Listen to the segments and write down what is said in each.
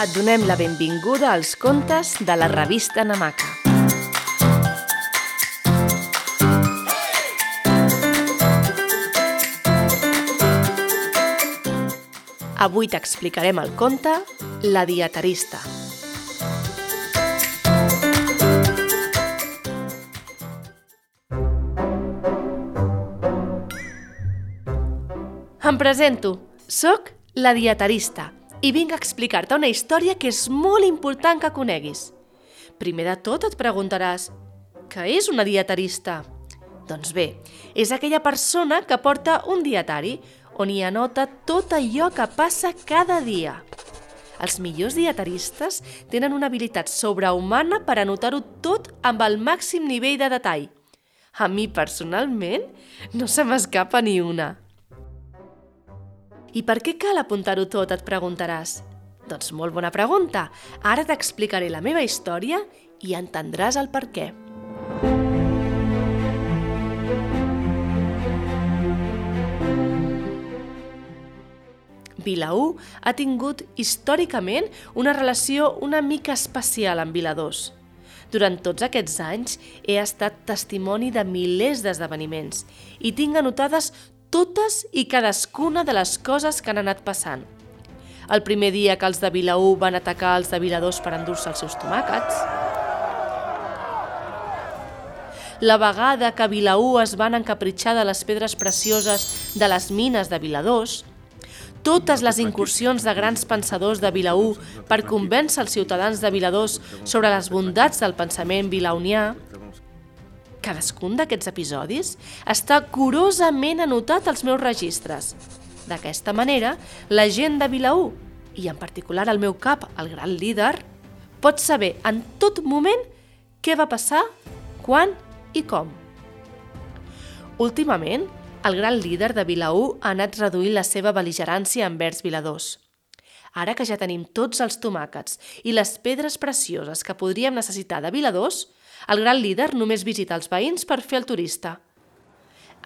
Et donem la benvinguda als contes de la revista Namaka. Avui t'explicarem el conte La dietarista. Em presento. Soc la dietarista i vinc a explicar-te una història que és molt important que coneguis. Primer de tot et preguntaràs, què és una dietarista? Doncs bé, és aquella persona que porta un dietari on hi anota tot allò que passa cada dia. Els millors dietaristes tenen una habilitat sobrehumana per anotar-ho tot amb el màxim nivell de detall. A mi, personalment, no se m'escapa ni una. I per què cal apuntar-ho tot, et preguntaràs? Doncs molt bona pregunta. Ara t'explicaré la meva història i entendràs el per què. Vilaú ha tingut històricament una relació una mica especial amb Viladós. Durant tots aquests anys he estat testimoni de milers d'esdeveniments i tinc anotades totes i cadascuna de les coses que han anat passant. El primer dia que els de Vilaú van atacar els de Viladós per endur-se els seus tomàquets, la vegada que Vilaú es van encapritxar de les pedres precioses de les mines de Viladós, totes les incursions de grans pensadors de Vilaú per convèncer els ciutadans de Viladós sobre les bondats del pensament vilaunià, cadascun d'aquests episodis està curosament anotat als meus registres. D'aquesta manera, la gent de Vilaú, i en particular el meu cap, el gran líder, pot saber en tot moment què va passar, quan i com. Últimament, el gran líder de Vilaú ha anat reduint la seva beligerància envers Viladós. Ara que ja tenim tots els tomàquets i les pedres precioses que podríem necessitar de Viladós, el gran líder només visita els veïns per fer el turista.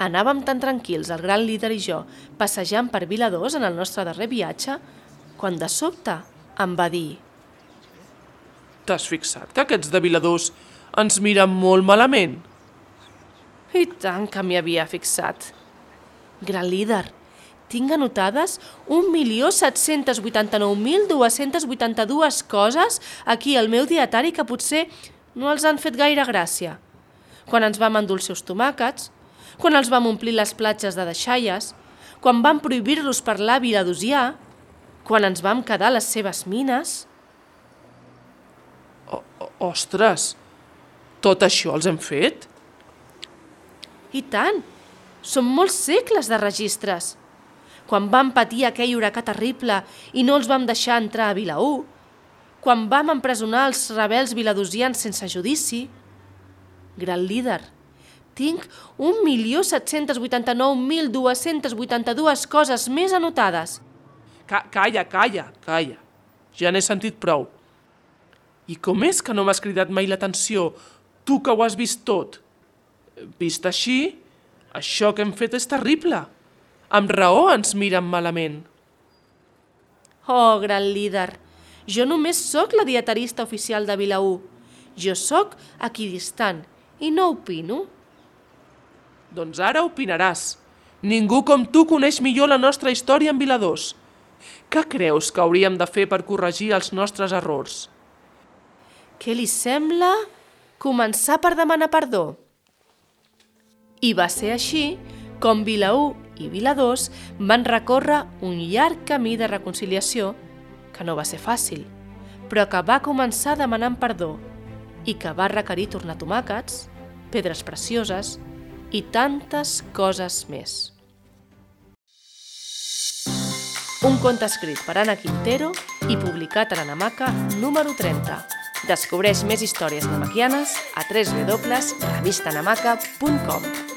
Anàvem tan tranquils, el gran líder i jo, passejant per Viladós en el nostre darrer viatge, quan de sobte em va dir T'has fixat que aquests de Viladós ens miren molt malament? I tant que m'hi havia fixat. Gran líder, tinc anotades 1.789.282 coses aquí al meu dietari que potser no els han fet gaire gràcia. Quan ens vam endur els seus tomàquets, quan els vam omplir les platges de deixalles, quan vam prohibir-los parlar viladosià, quan ens vam quedar les seves mines... O Ostres, tot això els hem fet? I tant! Són molts segles de registres. Quan vam patir aquell huracà terrible i no els vam deixar entrar a Vilaú, quan vam empresonar els rebels viladosians sense judici. Gran líder, tinc 1.789.282 coses més anotades. Ca calla, calla, calla. Ja n'he sentit prou. I com és que no m'has cridat mai l'atenció, tu que ho has vist tot? Vist així, això que hem fet és terrible. Amb raó ens miren malament. Oh, gran líder, jo només sóc la dietarista oficial de Vilaú. Jo sóc equidistant i no opino. Doncs ara opinaràs. Ningú com tu coneix millor la nostra història en Viladós. Què creus que hauríem de fer per corregir els nostres errors? Què li sembla començar per demanar perdó? I va ser així com Vilaú i Viladós van recórrer un llarg camí de reconciliació que no va ser fàcil, però que va començar demanant perdó i que va requerir tornar tomàquets, pedres precioses i tantes coses més. Un conte escrit per Anna Quintero i publicat a l'Anamaca número 30. Descobreix més històries namaquianes a www.revistanamaca.com.